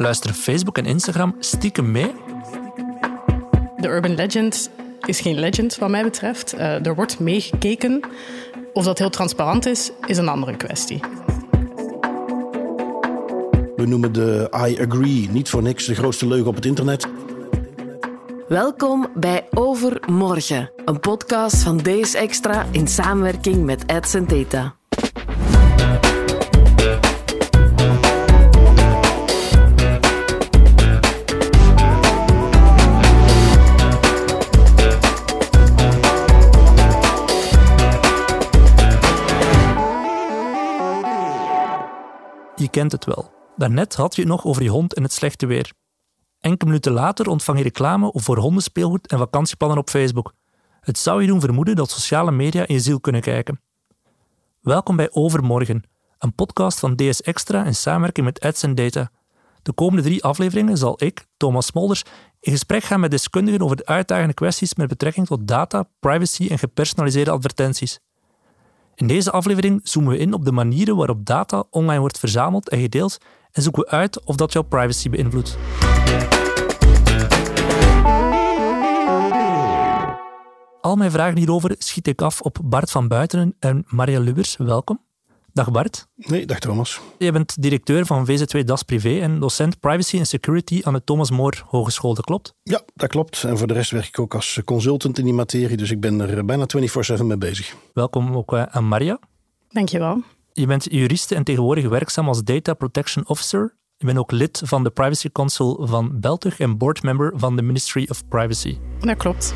Luisteren Facebook en Instagram stiekem mee? De urban legend is geen legend wat mij betreft. Uh, er wordt meegekeken. Of dat heel transparant is, is een andere kwestie. We noemen de I agree niet voor niks de grootste leugen op het internet. Welkom bij Overmorgen, een podcast van Days Extra in samenwerking met Ads Data. Kent het wel. Daarnet had je het nog over je hond en het slechte weer. Enkele minuten later ontvang je reclame voor hondenspeelgoed en vakantieplannen op Facebook. Het zou je doen vermoeden dat sociale media in je ziel kunnen kijken. Welkom bij Overmorgen, een podcast van DS Extra in samenwerking met Ads Data. De komende drie afleveringen zal ik, Thomas Smolders, in gesprek gaan met deskundigen over de uitdagende kwesties met betrekking tot data, privacy en gepersonaliseerde advertenties. In deze aflevering zoomen we in op de manieren waarop data online wordt verzameld en gedeeld en zoeken we uit of dat jouw privacy beïnvloedt. Al mijn vragen hierover schiet ik af op Bart van Buitenen en Maria Lubbers. Welkom. Dag Bart. Nee, dag Thomas. Je bent directeur van VZ2 Das Privé en docent Privacy and Security aan de Thomas More Hogeschool, dat klopt? Ja, dat klopt. En voor de rest werk ik ook als consultant in die materie, dus ik ben er bijna 24-7 mee bezig. Welkom ook eh, aan Maria. Dankjewel. Je bent juriste en tegenwoordig werkzaam als Data Protection Officer. Je bent ook lid van de Privacy Council van Beltug en boardmember van de Ministry of Privacy. Dat klopt.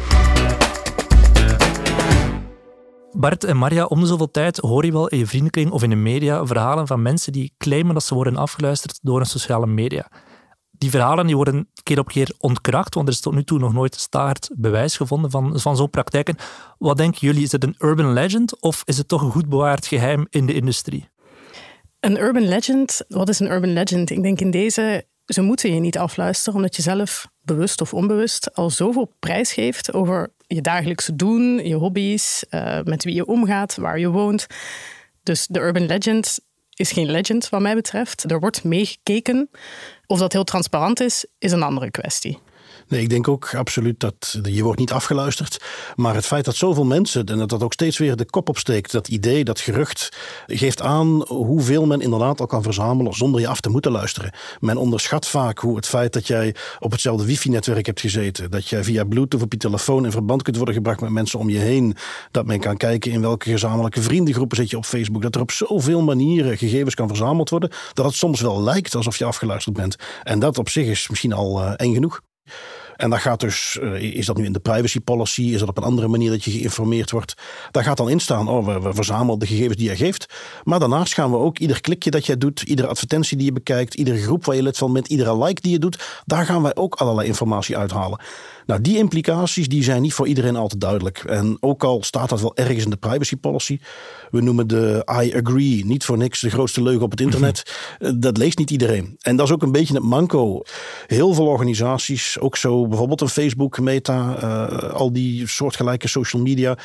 Bart en Maria, om de zoveel tijd hoor je wel in je vriendenkring of in de media verhalen van mensen die claimen dat ze worden afgeluisterd door een sociale media. Die verhalen die worden keer op keer ontkracht, want er is tot nu toe nog nooit staart bewijs gevonden van, van zo'n praktijken. Wat denken jullie, is het een urban legend of is het toch een goed bewaard geheim in de industrie? Een urban legend, wat is een urban legend? Ik denk in deze, ze moeten je niet afluisteren omdat je zelf bewust of onbewust al zoveel prijs geeft over je dagelijkse doen, je hobby's, uh, met wie je omgaat, waar je woont. Dus de urban legend is geen legend wat mij betreft. Er wordt meegekeken. Of dat heel transparant is, is een andere kwestie. Nee, ik denk ook absoluut dat je wordt niet afgeluisterd. Maar het feit dat zoveel mensen, en dat dat ook steeds weer de kop opsteekt, dat idee, dat gerucht, geeft aan hoeveel men inderdaad al kan verzamelen zonder je af te moeten luisteren. Men onderschat vaak hoe het feit dat jij op hetzelfde wifi-netwerk hebt gezeten, dat jij via Bluetooth op je telefoon in verband kunt worden gebracht met mensen om je heen, dat men kan kijken in welke gezamenlijke vriendengroepen zit je op Facebook, dat er op zoveel manieren gegevens kan verzameld worden, dat het soms wel lijkt alsof je afgeluisterd bent. En dat op zich is misschien al uh, eng genoeg. En dat gaat dus, eh, is dat nu in de privacy policy, is dat op een andere manier dat je geïnformeerd wordt? Daar gaat dan in staan, oh, we, we verzamelen de gegevens die jij geeft. Maar daarnaast gaan we ook ieder klikje dat jij doet, iedere advertentie die je bekijkt, iedere groep waar je lid van bent, iedere like die je doet, daar gaan wij ook allerlei informatie uithalen. Nou, die implicaties die zijn niet voor iedereen altijd duidelijk. En ook al staat dat wel ergens in de privacy policy. We noemen de I agree niet voor niks de grootste leugen op het internet. Dat leest niet iedereen. En dat is ook een beetje het manco. Heel veel organisaties, ook zo bijvoorbeeld een Facebook, Meta, uh, al die soortgelijke social media.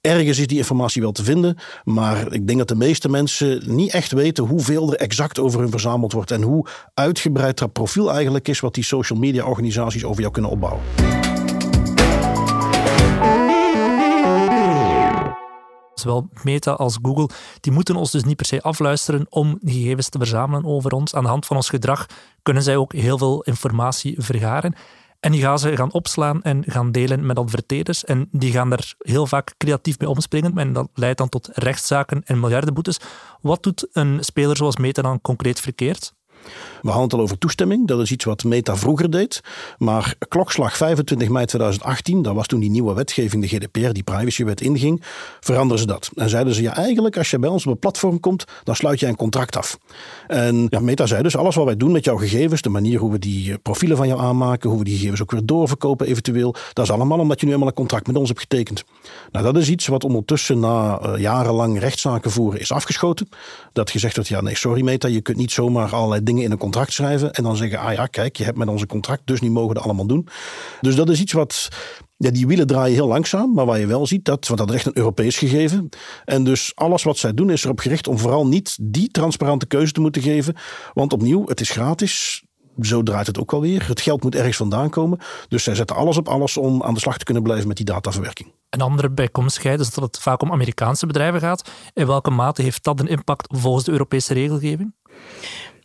Ergens is die informatie wel te vinden, maar ik denk dat de meeste mensen niet echt weten hoeveel er exact over hun verzameld wordt en hoe uitgebreid dat profiel eigenlijk is wat die social media organisaties over jou kunnen opbouwen. Zowel Meta als Google, die moeten ons dus niet per se afluisteren om gegevens te verzamelen over ons. Aan de hand van ons gedrag kunnen zij ook heel veel informatie vergaren. En die gaan ze gaan opslaan en gaan delen met adverteerders. En die gaan daar heel vaak creatief mee omspringen. En dat leidt dan tot rechtszaken en miljardenboetes. Wat doet een speler zoals Meta dan concreet verkeerd? We hadden het al over toestemming. Dat is iets wat Meta vroeger deed. Maar klokslag 25 mei 2018, dat was toen die nieuwe wetgeving, de GDPR, die privacywet inging, veranderen ze dat. En zeiden ze, ja eigenlijk als je bij ons op een platform komt, dan sluit je een contract af. En Meta zei dus, alles wat wij doen met jouw gegevens, de manier hoe we die eh, profielen van jou aanmaken, hoe we die gegevens ook weer doorverkopen eventueel, dat is allemaal omdat je nu eenmaal een contract met ons hebt getekend. Nou, dat is iets wat ondertussen na uh, jarenlang rechtszaken voeren is afgeschoten. Dat gezegd wordt, ja nee, sorry Meta, je kunt niet zomaar allerlei dingen in een contract schrijven en dan zeggen, ah ja, kijk, je hebt met onze contract, dus nu mogen we dat allemaal doen. Dus dat is iets wat ja, die wielen draaien heel langzaam, maar waar je wel ziet dat, want dat is echt een Europees gegeven. En dus alles wat zij doen is erop gericht om vooral niet die transparante keuze te moeten geven. Want opnieuw, het is gratis zo draait het ook alweer. Het geld moet ergens vandaan komen. Dus zij zetten alles op alles om aan de slag te kunnen blijven met die dataverwerking. Een andere bijkomstigheid is dat het vaak om Amerikaanse bedrijven gaat. In welke mate heeft dat een impact volgens de Europese regelgeving?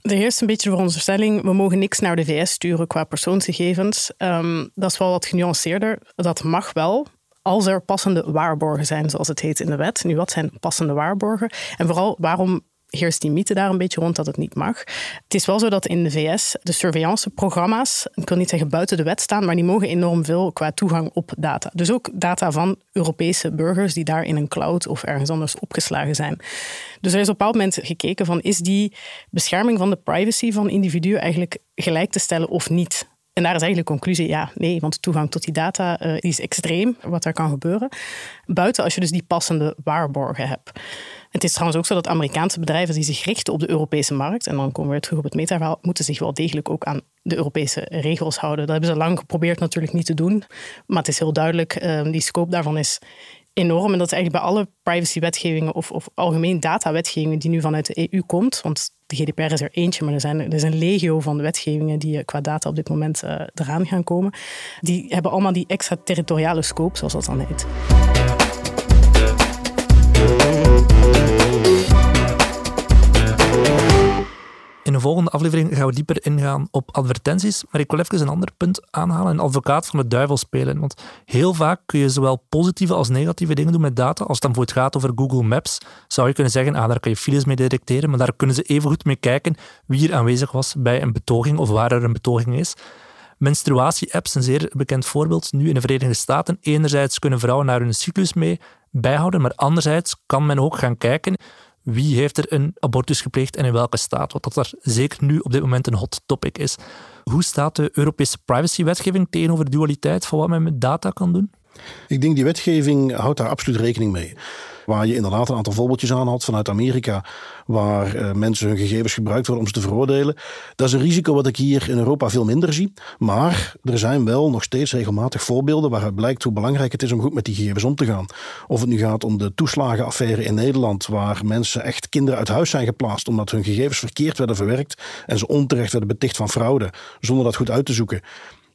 Er heerst een beetje de veronderstelling, we mogen niks naar de VS sturen qua persoonsgegevens. Um, dat is wel wat genuanceerder. Dat mag wel, als er passende waarborgen zijn, zoals het heet in de wet. Nu, wat zijn passende waarborgen? En vooral, waarom heerst die mythe daar een beetje rond dat het niet mag. Het is wel zo dat in de VS de surveillanceprogramma's, ik wil niet zeggen buiten de wet staan, maar die mogen enorm veel qua toegang op data. Dus ook data van Europese burgers die daar in een cloud of ergens anders opgeslagen zijn. Dus er is op een bepaald moment gekeken van is die bescherming van de privacy van individuen eigenlijk gelijk te stellen of niet? En daar is eigenlijk de conclusie, ja, nee, want toegang tot die data uh, is extreem, wat daar kan gebeuren. Buiten als je dus die passende waarborgen hebt. Het is trouwens ook zo dat Amerikaanse bedrijven die zich richten op de Europese markt, en dan komen we weer terug op het metaverhaal, moeten zich wel degelijk ook aan de Europese regels houden. Dat hebben ze lang geprobeerd natuurlijk niet te doen, maar het is heel duidelijk, uh, die scope daarvan is enorm. En dat is eigenlijk bij alle privacywetgevingen of, of algemeen datawetgevingen die nu vanuit de EU komt, want de GDPR is er eentje, maar er, zijn, er is een legio van wetgevingen die qua data op dit moment uh, eraan gaan komen. Die hebben allemaal die extraterritoriale scope, zoals dat dan heet. In de volgende aflevering gaan we dieper ingaan op advertenties. Maar ik wil even een ander punt aanhalen: een advocaat van de duivel spelen. Want heel vaak kun je zowel positieve als negatieve dingen doen met data. Als het dan bijvoorbeeld gaat over Google Maps, zou je kunnen zeggen: ah, daar kan je files mee detecteren. Maar daar kunnen ze even goed mee kijken wie er aanwezig was bij een betoging of waar er een betoging is. Menstruatie-apps, een zeer bekend voorbeeld nu in de Verenigde Staten. Enerzijds kunnen vrouwen naar hun cyclus mee bijhouden, maar anderzijds kan men ook gaan kijken wie heeft er een abortus gepleegd en in welke staat. Wat dat er zeker nu op dit moment een hot topic is. Hoe staat de Europese privacywetgeving tegenover dualiteit van wat men met data kan doen? Ik denk die wetgeving houdt daar absoluut rekening mee. Waar je inderdaad een aantal voorbeeldjes aan had vanuit Amerika, waar uh, mensen hun gegevens gebruikt worden om ze te veroordelen. Dat is een risico wat ik hier in Europa veel minder zie. Maar er zijn wel nog steeds regelmatig voorbeelden waaruit blijkt hoe belangrijk het is om goed met die gegevens om te gaan. Of het nu gaat om de toeslagenaffaire in Nederland, waar mensen echt kinderen uit huis zijn geplaatst omdat hun gegevens verkeerd werden verwerkt en ze onterecht werden beticht van fraude, zonder dat goed uit te zoeken.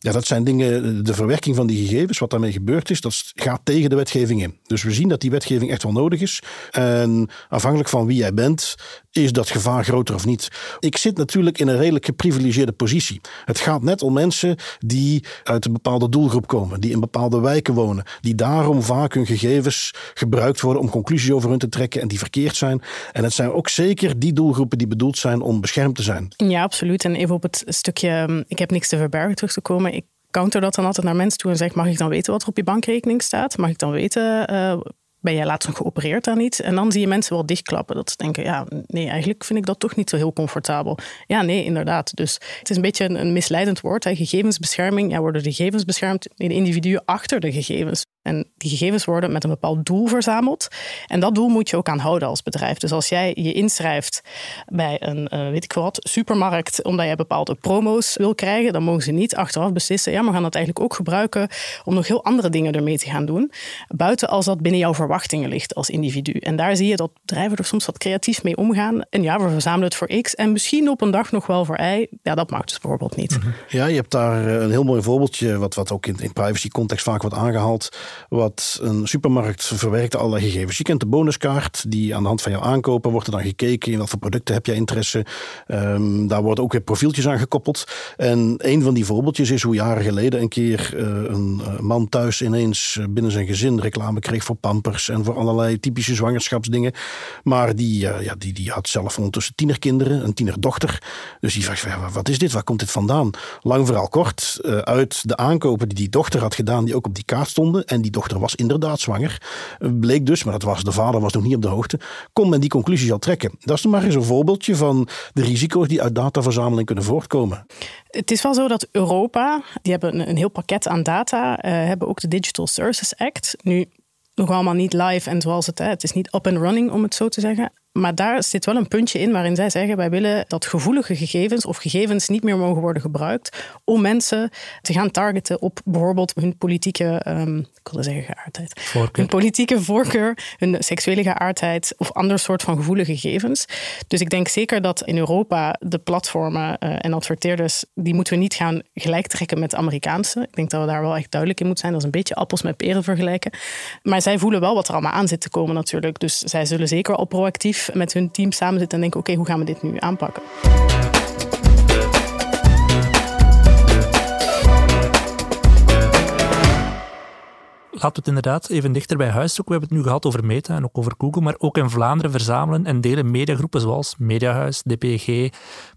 Ja, dat zijn dingen, de verwerking van die gegevens, wat daarmee gebeurd is, dat gaat tegen de wetgeving in. Dus we zien dat die wetgeving echt wel nodig is. En afhankelijk van wie jij bent, is dat gevaar groter of niet. Ik zit natuurlijk in een redelijk geprivilegeerde positie. Het gaat net om mensen die uit een bepaalde doelgroep komen, die in bepaalde wijken wonen, die daarom vaak hun gegevens gebruikt worden om conclusies over hun te trekken en die verkeerd zijn. En het zijn ook zeker die doelgroepen die bedoeld zijn om beschermd te zijn. Ja, absoluut. En even op het stukje, ik heb niks te verbergen terug te komen ik counter dat dan altijd naar mensen toe en zeg: Mag ik dan weten wat er op je bankrekening staat? Mag ik dan weten uh, ben jij laatst nog geopereerd aan iets? En dan zie je mensen wel dichtklappen. Dat ze denken, ja, nee, eigenlijk vind ik dat toch niet zo heel comfortabel. Ja, nee, inderdaad. Dus het is een beetje een, misleidend woord. Gegevensbescherming, ja, worden de gegevens beschermd in de individuen achter de gegevens. En die gegevens worden met een bepaald doel verzameld. En dat doel moet je ook aanhouden als bedrijf. Dus als jij je inschrijft bij een, uh, weet ik wat, supermarkt, omdat je bepaalde promo's wil krijgen, dan mogen ze niet achteraf beslissen, ja, we gaan dat eigenlijk ook gebruiken om nog heel andere dingen ermee te gaan doen. Buiten als dat binnen jouw verwachting verwachtingen ligt als individu. En daar zie je dat bedrijven er soms wat creatief mee omgaan. En ja, we verzamelen het voor X en misschien op een dag nog wel voor Y. Ja, dat mag dus bijvoorbeeld niet. Mhm. Ja, je hebt daar eh, een heel mooi voorbeeldje, wat, wat ook in, in privacy context vaak wordt aangehaald. Wat een supermarkt verwerkt alle gegevens. Je kent de bonuskaart, die aan de hand van jouw aankopen wordt er dan gekeken in wat voor producten heb jij interesse. Um, daar worden ook weer profieltjes aan gekoppeld. En een van die voorbeeldjes is hoe jaren geleden een keer uh, een man thuis ineens binnen zijn gezin reclame kreeg voor pampers en voor allerlei typische zwangerschapsdingen. Maar die, ja, die, die had zelf ondertussen tienerkinderen, een tienerdochter. Dus die vraagt, ja, wat is dit? Waar komt dit vandaan? Lang vooral kort, uit de aankopen die die dochter had gedaan, die ook op die kaart stonden. En die dochter was inderdaad zwanger. bleek dus, maar dat was, de vader was nog niet op de hoogte. Kon men die conclusies al trekken. Dat is maar eens een voorbeeldje van de risico's die uit dataverzameling kunnen voortkomen. Het is wel zo dat Europa, die hebben een, heel pakket aan data, uh, hebben ook de Digital Services Act. Nu, nog allemaal niet live en zoals het, hè, het is niet up and running om het zo te zeggen. Maar daar zit wel een puntje in waarin zij zeggen: wij willen dat gevoelige gegevens of gegevens niet meer mogen worden gebruikt om mensen te gaan targeten op bijvoorbeeld hun politieke, um, ik wilde zeggen geaardheid, voorkeur. hun politieke voorkeur, hun seksuele geaardheid of ander soort van gevoelige gegevens. Dus ik denk zeker dat in Europa de platformen uh, en adverteerders, die moeten we niet gaan gelijk trekken met de Amerikaanse. Ik denk dat we daar wel echt duidelijk in moeten zijn. Dat is een beetje appels met peren vergelijken. Maar zij voelen wel wat er allemaal aan zit te komen natuurlijk. Dus zij zullen zeker al proactief met hun team samen zitten en denken: oké, hoe gaan we dit nu aanpakken? Laten we het inderdaad even dichter bij huis zoeken. We hebben het nu gehad over Meta en ook over Google, maar ook in Vlaanderen verzamelen en delen mediagroepen zoals Mediahuis, DPG,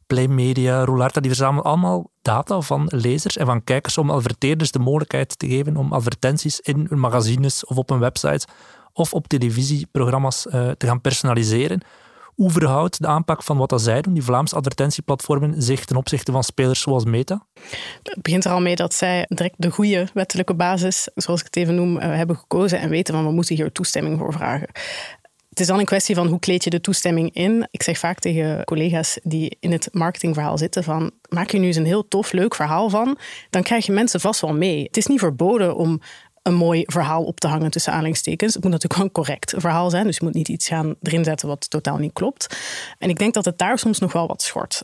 Play Media, Roularta, die verzamelen allemaal data van lezers en van kijkers om adverteerders de mogelijkheid te geven om advertenties in hun magazines of op een website of op televisieprogramma's uh, te gaan personaliseren. Hoe verhoudt de aanpak van wat zij doen, die Vlaamse advertentieplatformen, zich ten opzichte van spelers zoals Meta? Het begint er al mee dat zij direct de goede wettelijke basis, zoals ik het even noem, uh, hebben gekozen en weten van we moeten hier toestemming voor vragen. Het is dan een kwestie van hoe kleed je de toestemming in. Ik zeg vaak tegen collega's die in het marketingverhaal zitten van maak je nu eens een heel tof, leuk verhaal van, dan krijg je mensen vast wel mee. Het is niet verboden om een mooi verhaal op te hangen tussen aanhalingstekens. Het moet natuurlijk wel een correct verhaal zijn. Dus je moet niet iets gaan erin zetten wat totaal niet klopt. En ik denk dat het daar soms nog wel wat schort.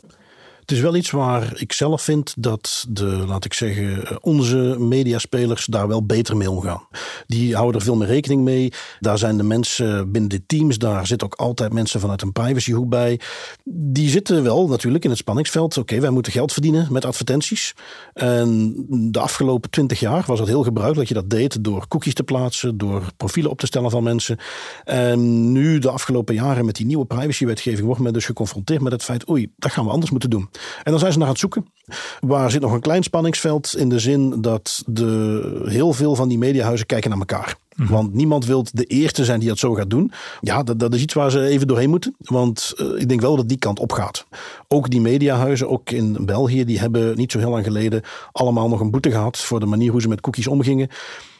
Het is wel iets waar ik zelf vind dat de, laat ik zeggen, onze mediaspelers daar wel beter mee omgaan. Die houden er veel meer rekening mee. Daar zijn de mensen binnen de teams, daar zitten ook altijd mensen vanuit een privacyhoek bij. Die zitten wel natuurlijk in het spanningsveld. Oké, wij moeten geld verdienen met advertenties. En de afgelopen twintig jaar was het heel gebruikelijk dat je dat deed door cookies te plaatsen, door profielen op te stellen van mensen. En nu, de afgelopen jaren, met die nieuwe privacywetgeving, wordt men dus geconfronteerd met het feit: oei, dat gaan we anders moeten doen. En dan zijn ze naar het zoeken. Waar zit nog een klein spanningsveld in de zin dat de, heel veel van die mediahuizen kijken naar elkaar. Mhm. Want niemand wil de eerste zijn die dat zo gaat doen. Ja, dat, dat is iets waar ze even doorheen moeten. Want uh, ik denk wel dat die kant op gaat. Ook die mediahuizen, ook in België, die hebben niet zo heel lang geleden allemaal nog een boete gehad voor de manier hoe ze met cookies omgingen.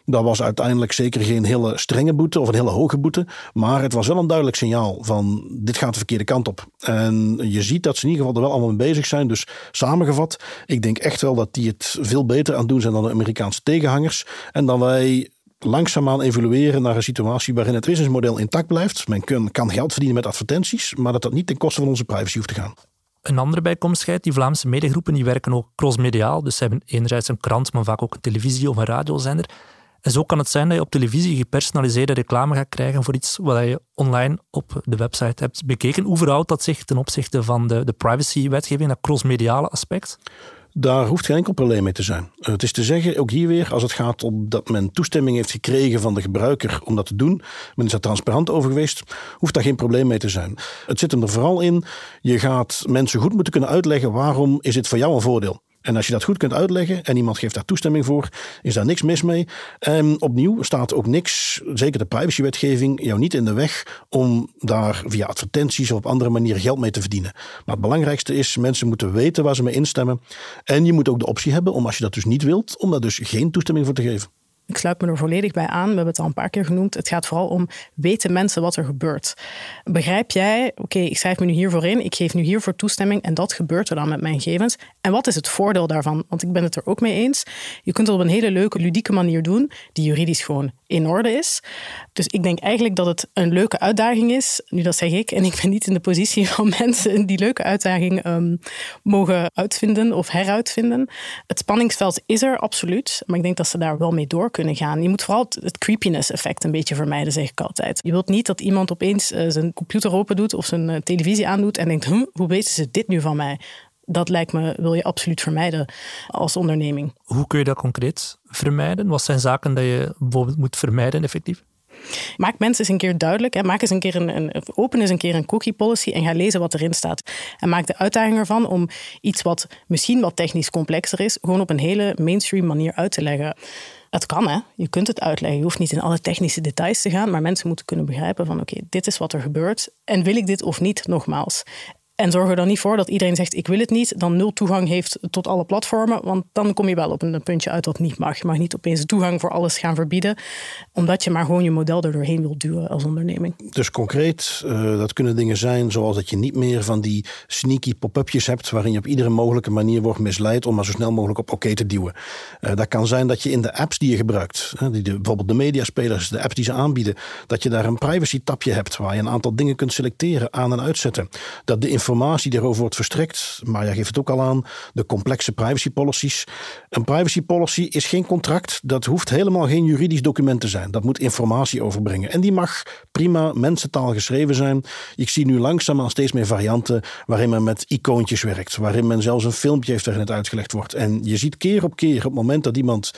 Dat was uiteindelijk zeker geen hele strenge boete of een hele hoge boete. Maar het was wel een duidelijk signaal van dit gaat de verkeerde kant op. En je ziet dat ze in ieder geval er wel allemaal mee bezig zijn. Dus samengevat, ik denk echt wel dat die het veel beter aan doen zijn dan de Amerikaanse tegenhangers. En dan wij langzaamaan evolueren naar een situatie waarin het businessmodel intact blijft. Men kan geld verdienen met advertenties, maar dat dat niet ten koste van onze privacy hoeft te gaan. Een andere bijkomstigheid, die Vlaamse mediagroepen die werken ook crossmediaal. Dus ze hebben enerzijds een krant, maar vaak ook een televisie- of een radiozender. En zo kan het zijn dat je op televisie gepersonaliseerde reclame gaat krijgen voor iets wat je online op de website hebt bekeken. Hoe verhoudt dat zich ten opzichte van de, de privacy-wetgeving, dat crossmediale aspect? Daar hoeft geen enkel probleem mee te zijn. Het is te zeggen, ook hier weer, als het gaat om dat men toestemming heeft gekregen van de gebruiker om dat te doen, men is daar transparant over geweest, hoeft daar geen probleem mee te zijn. Het zit hem er vooral in, je gaat mensen goed moeten kunnen uitleggen waarom is dit voor jou een voordeel. En als je dat goed kunt uitleggen en iemand geeft daar toestemming voor, is daar niks mis mee. En opnieuw staat ook niks, zeker de privacywetgeving, jou niet in de weg om daar via advertenties of op andere manieren geld mee te verdienen. Maar het belangrijkste is, mensen moeten weten waar ze mee instemmen. En je moet ook de optie hebben om, als je dat dus niet wilt, om daar dus geen toestemming voor te geven. Ik sluit me er volledig bij aan. We hebben het al een paar keer genoemd. Het gaat vooral om weten mensen wat er gebeurt. Begrijp jij, oké, ik schrijf me nu hiervoor in, ik geef nu hiervoor toestemming en dat gebeurt er dan met mijn gegevens. En wat is het voordeel daarvan? Want ik ben het er ook mee eens. Je kunt het op een hele leuke, ludieke manier doen, die juridisch gewoon in orde is. Dus ik denk eigenlijk dat het een leuke uitdaging is. Nu, dat zeg ik. En ik ben niet in de positie van mensen die leuke uitdaging um, mogen uitvinden of heruitvinden. Het spanningsveld is er absoluut. Maar ik denk dat ze daar wel mee door kunnen gaan. Je moet vooral het, creepiness-effect een beetje vermijden, zeg ik altijd. Je wilt niet dat iemand opeens uh, zijn computer open doet of zijn uh, televisie aandoet en denkt: hm, hoe weten ze dit nu van mij? Dat lijkt me, wil je absoluut vermijden als onderneming. Hoe kun je dat concreet vermijden? Wat zijn zaken dat je bijvoorbeeld moet vermijden effectief? Maak mensen eens een keer duidelijk. Hè. Maak eens een keer een, een, open eens een keer een cookie policy en ga lezen wat erin staat. En maak de uitdaging ervan om iets wat misschien wat technisch complexer is, gewoon op een hele mainstream manier uit te leggen. Het kan, hè. Je kunt het uitleggen. Je hoeft niet in alle technische details te gaan, maar mensen moeten kunnen begrijpen van oké, dit is wat er gebeurt. En wil ik dit of niet, nogmaals. En zorg er dan niet voor dat iedereen zegt ik wil het niet, dan nul toegang heeft tot alle platformen. Want dan kom je wel op een puntje uit dat niet mag. Je mag niet opeens toegang voor alles gaan verbieden, omdat je maar gewoon je model er doorheen wilt duwen als onderneming. Dus concreet, uh, dat kunnen dingen zijn zoals dat je niet meer van die sneaky pop-upjes hebt waarin je op iedere mogelijke manier wordt misleid om maar zo snel mogelijk op oké te duwen. Uh, dat kan zijn dat je in de apps die je gebruikt, die de, bijvoorbeeld de mediaspelers, de apps die ze aanbieden, dat je daar een privacy tapje hebt waar je een aantal dingen kunt selecteren, aan en uitzetten. Dat de informatie die erover wordt verstrekt, maar jij geeft het ook al aan, de complexe privacy policies. Een privacy policy is geen contract, dat hoeft helemaal geen juridisch document te zijn. Dat moet informatie overbrengen. En die mag prima mensentaal geschreven zijn. Ik zie nu langzaam al steeds meer varianten waarin men met icoontjes werkt, waarin men zelfs een filmpje heeft waarin het uitgelegd wordt. En je ziet keer op keer op het moment dat iemand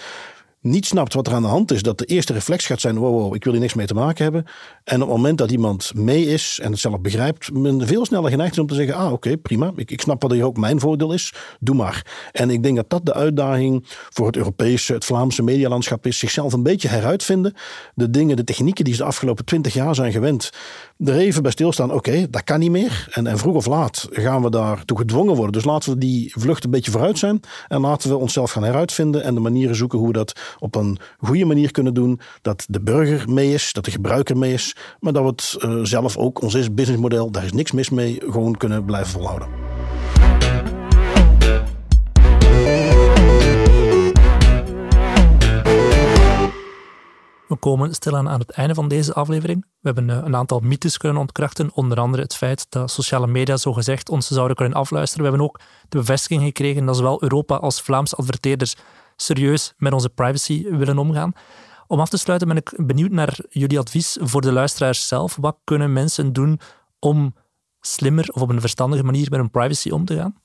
niet snapt wat er aan de hand is, dat de eerste reflex gaat zijn: wow, ik wil hier niks mee te maken hebben. En op het moment dat iemand mee is en het zelf begrijpt, men veel sneller geneigd is om te zeggen: ah, oké, prima. Ik, ik snap wat hier ook mijn voordeel is. Doe maar. En ik denk dat dat de uitdaging voor het Europese, het Vlaamse medialandschap is: zichzelf een beetje heruitvinden. De dingen, de technieken die ze de afgelopen twintig jaar zijn gewend, er even bij stilstaan: oké, dat kan niet meer. En, en vroeg of laat gaan we daartoe gedwongen worden. Dus laten we die vlucht een beetje vooruit zijn en laten we onszelf gaan heruitvinden en de manieren zoeken hoe we dat op een goede manier kunnen doen. Dat de burger mee is, dat de gebruiker mee is. Maar dat we het uh, zelf ook, ons businessmodel, daar is niks mis mee, gewoon kunnen blijven volhouden. We komen stilaan aan het einde van deze aflevering. We hebben eh, een aantal mythes kunnen ontkrachten, onder andere het feit dat sociale media zogezegd ons zouden kunnen afluisteren. We hebben ook de bevestiging gekregen dat zowel Europa als Vlaamse adverteerders serieus met onze privacy willen omgaan. Om af te sluiten ben ik benieuwd naar jullie advies voor de luisteraars zelf. Wat kunnen mensen doen om slimmer of op een verstandige manier met hun privacy om te gaan?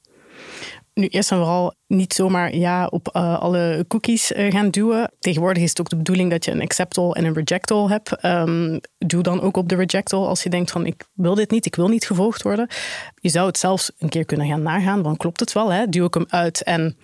Nu, eerst en vooral niet zomaar ja op uh, alle cookies uh, gaan duwen. Tegenwoordig is het ook de bedoeling dat je een accept all en een reject all hebt. Um, doe dan ook op de reject all als je denkt van ik wil dit niet, ik wil niet gevolgd worden. Je zou het zelfs een keer kunnen gaan nagaan, dan klopt het wel. Hè? Duw ik hem uit en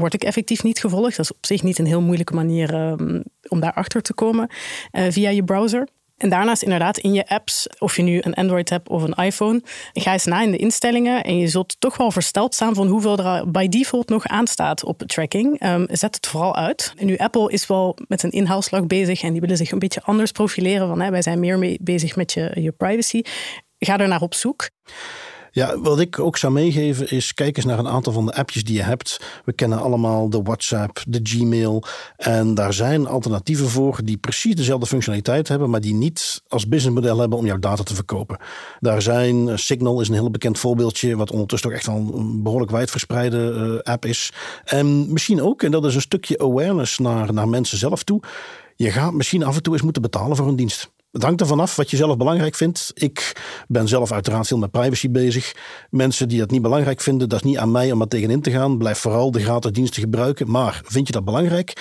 word ik effectief niet gevolgd. Dat is op zich niet een heel moeilijke manier um, om daarachter te komen uh, via je browser. En daarnaast inderdaad in je apps, of je nu een Android hebt of een iPhone, ga eens na in de instellingen en je zult toch wel versteld staan van hoeveel er by default nog aanstaat op tracking. Um, zet het vooral uit. En nu Apple is wel met een inhaalslag bezig en die willen zich een beetje anders profileren van hè, wij zijn meer mee bezig met je, je privacy. Ga er naar op zoek. Ja, wat ik ook zou meegeven is, kijk eens naar een aantal van de appjes die je hebt. We kennen allemaal de WhatsApp, de Gmail. En daar zijn alternatieven voor die precies dezelfde functionaliteit hebben, maar die niet als businessmodel hebben om jouw data te verkopen. Daar zijn, eh, Signal is een heel bekend voorbeeldje, wat ondertussen toch echt wel een behoorlijk wijdverspreide uh, app is. En misschien ook, en dat is een stukje awareness naar, naar mensen zelf toe. Je gaat misschien af en toe eens moeten betalen voor een dienst. Het hangt ervan af wat je zelf belangrijk vindt. Ik ben zelf uiteraard veel met privacy bezig. Mensen die dat niet belangrijk vinden, dat is niet aan mij om er tegenin te gaan. Blijf vooral de gratis diensten gebruiken. Maar vind je dat belangrijk?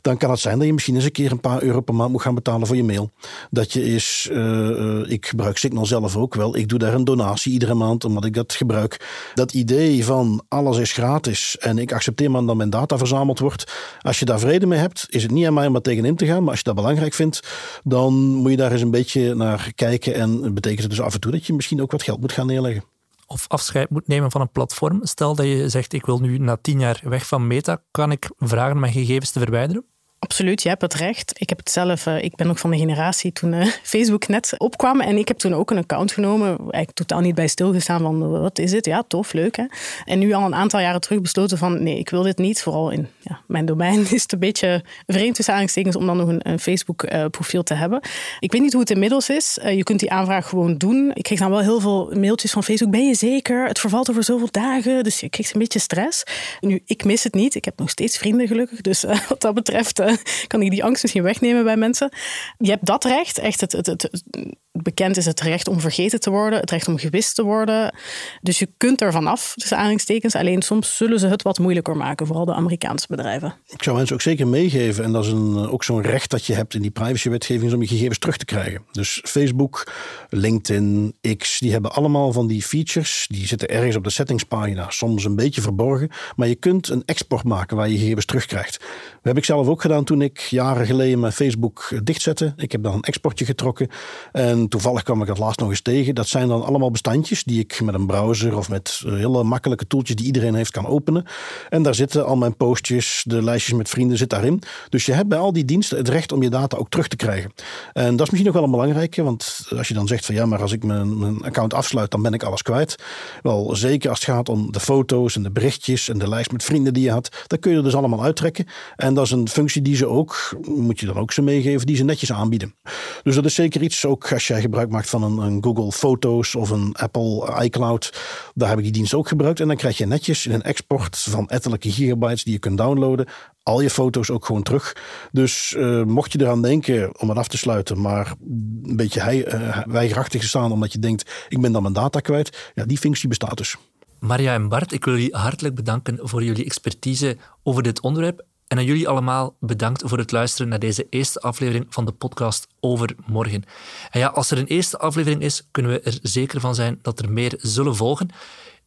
Dan kan het zijn dat je misschien eens een keer een paar euro per maand moet gaan betalen voor je mail. Dat je is, uh, ik gebruik Signal zelf ook wel, ik doe daar een donatie iedere maand omdat ik dat gebruik. Dat idee van alles is gratis en ik accepteer maar dat mijn data verzameld wordt. Als je daar vrede mee hebt, is het niet aan mij om er tegenin te gaan. Maar als je dat belangrijk vindt, dan moet je daar eens een beetje naar kijken. En het betekent dus af en toe dat je misschien ook wat geld moet gaan neerleggen of afscheid moet nemen van een platform. Stel dat je zegt, ik wil nu na tien jaar weg van Meta, kan ik vragen mijn gegevens te verwijderen? Absoluut, je hebt het recht. Ik heb het zelf, uh, ik ben ook van de generatie toen uh, Facebook net opkwam. En ik heb toen ook een account genomen. Eigenlijk totaal niet bij stilgestaan van wat is het? Ja, tof, leuk hè. En nu al een aantal jaren terug besloten van nee, ik wil dit niet. Vooral in ja, mijn domein is het een beetje vreemd tussen aanhalingstekens om dan nog een, Facebook uh, profiel te hebben. Ik weet niet hoe het inmiddels is. je kunt die aanvraag gewoon doen. Ik kreeg dan wel heel veel mailtjes van Facebook. Ben je zeker? Het vervalt over zoveel dagen. Dus je krijgt een beetje stress. Nu, ik mis het niet. Ik heb nog steeds vrienden gelukkig. Dus wat dat betreft kan ik die angst misschien wegnemen bij mensen. Je hebt dat recht, echt het, het, het, bekend is het recht om vergeten te worden, het recht om gewist te worden. Dus je kunt er vanaf, tussen aanhalingstekens. Alleen soms zullen ze het wat moeilijker maken, vooral de Amerikaanse bedrijven. Ik zou mensen ook zeker meegeven, en dat is een, ook zo'n recht dat je hebt in die privacywetgeving, om je gegevens terug te krijgen. Dus Facebook, LinkedIn, X, die hebben allemaal van die features. Die zitten ergens op de settingspagina, soms een beetje verborgen. Maar je kunt een export maken waar je gegevens terugkrijgt. Dat heb ik zelf ook gedaan toen ik jaren geleden mijn Facebook dichtzette. Ik heb dan een exportje getrokken. En En toevallig kwam ik het laatst nog eens tegen. Dat zijn dan allemaal bestandjes die ik met een browser of met hele makkelijke toeltjes die iedereen heeft kan openen. En daar zitten al mijn postjes, de lijstjes met vrienden zit daarin. Dus je hebt bij al die diensten het recht om je data ook terug te krijgen. En dat is misschien nog wel een belangrijke, want als je dan zegt van ja, maar als ik mijn, account afsluit, dan ben ik alles kwijt. Wel, zeker als het gaat om de foto's en de berichtjes en de lijst met vrienden die je had, dan kun je er dus allemaal uittrekken. En dat is een functie die ze ook, moet je dan ook ze meegeven, die ze netjes aanbieden. Dus dat is zeker iets, ook als jij gebruik maakt van een, een Google Foto's of een Apple iCloud, daar heb ik die dienst ook gebruikt. En dan krijg je netjes in een export van ettelijke gigabytes die je kunt downloaden, al je foto's ook gewoon terug. Dus uh, mocht je eraan denken om het af te sluiten, maar een beetje hij, uh, weigerachtig staan omdat je denkt, ik ben dan mijn data kwijt, ja, die functie bestaat dus. Maria en Bart, ik wil jullie hartelijk bedanken voor jullie expertise over dit onderwerp. En aan jullie allemaal bedankt voor het luisteren naar deze eerste aflevering van de podcast over morgen. En ja, als er een eerste aflevering is, kunnen we er zeker van zijn dat er meer zullen volgen.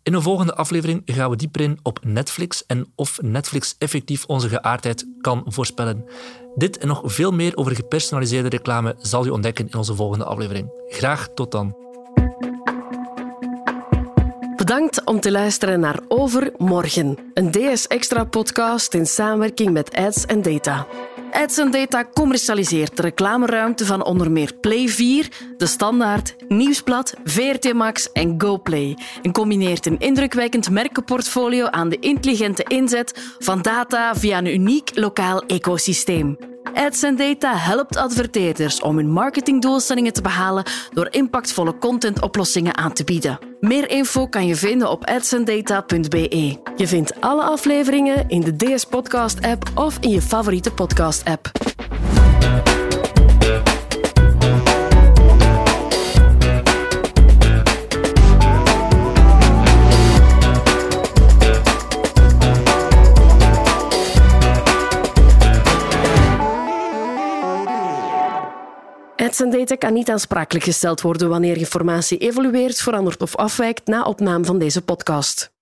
In een volgende aflevering gaan we dieper in op Netflix en of Netflix effectief onze geaardheid kan voorspellen. Dit en nog veel meer over gepersonaliseerde reclame zal je ontdekken in onze volgende aflevering. Graag tot dan. Om te luisteren naar Overmorgen, een DS Extra podcast in samenwerking met Ads en Data. Ads Data commercialiseert de reclameruimte van onder meer Play 4, De Standaard, Nieuwsblad, VRT Max en GoPlay en combineert een indrukwekkend merkenportfolio aan de intelligente inzet van data via een uniek lokaal ecosysteem. Ads Data helpt adverteerders om hun marketingdoelstellingen te behalen door impactvolle contentoplossingen aan te bieden. Meer info kan je vinden op adsandata.be. Je vindt alle afleveringen in de DS Podcast app of in je favoriete podcast app. Data kan niet aansprakelijk gesteld worden wanneer informatie evolueert, verandert of afwijkt na opname van deze podcast.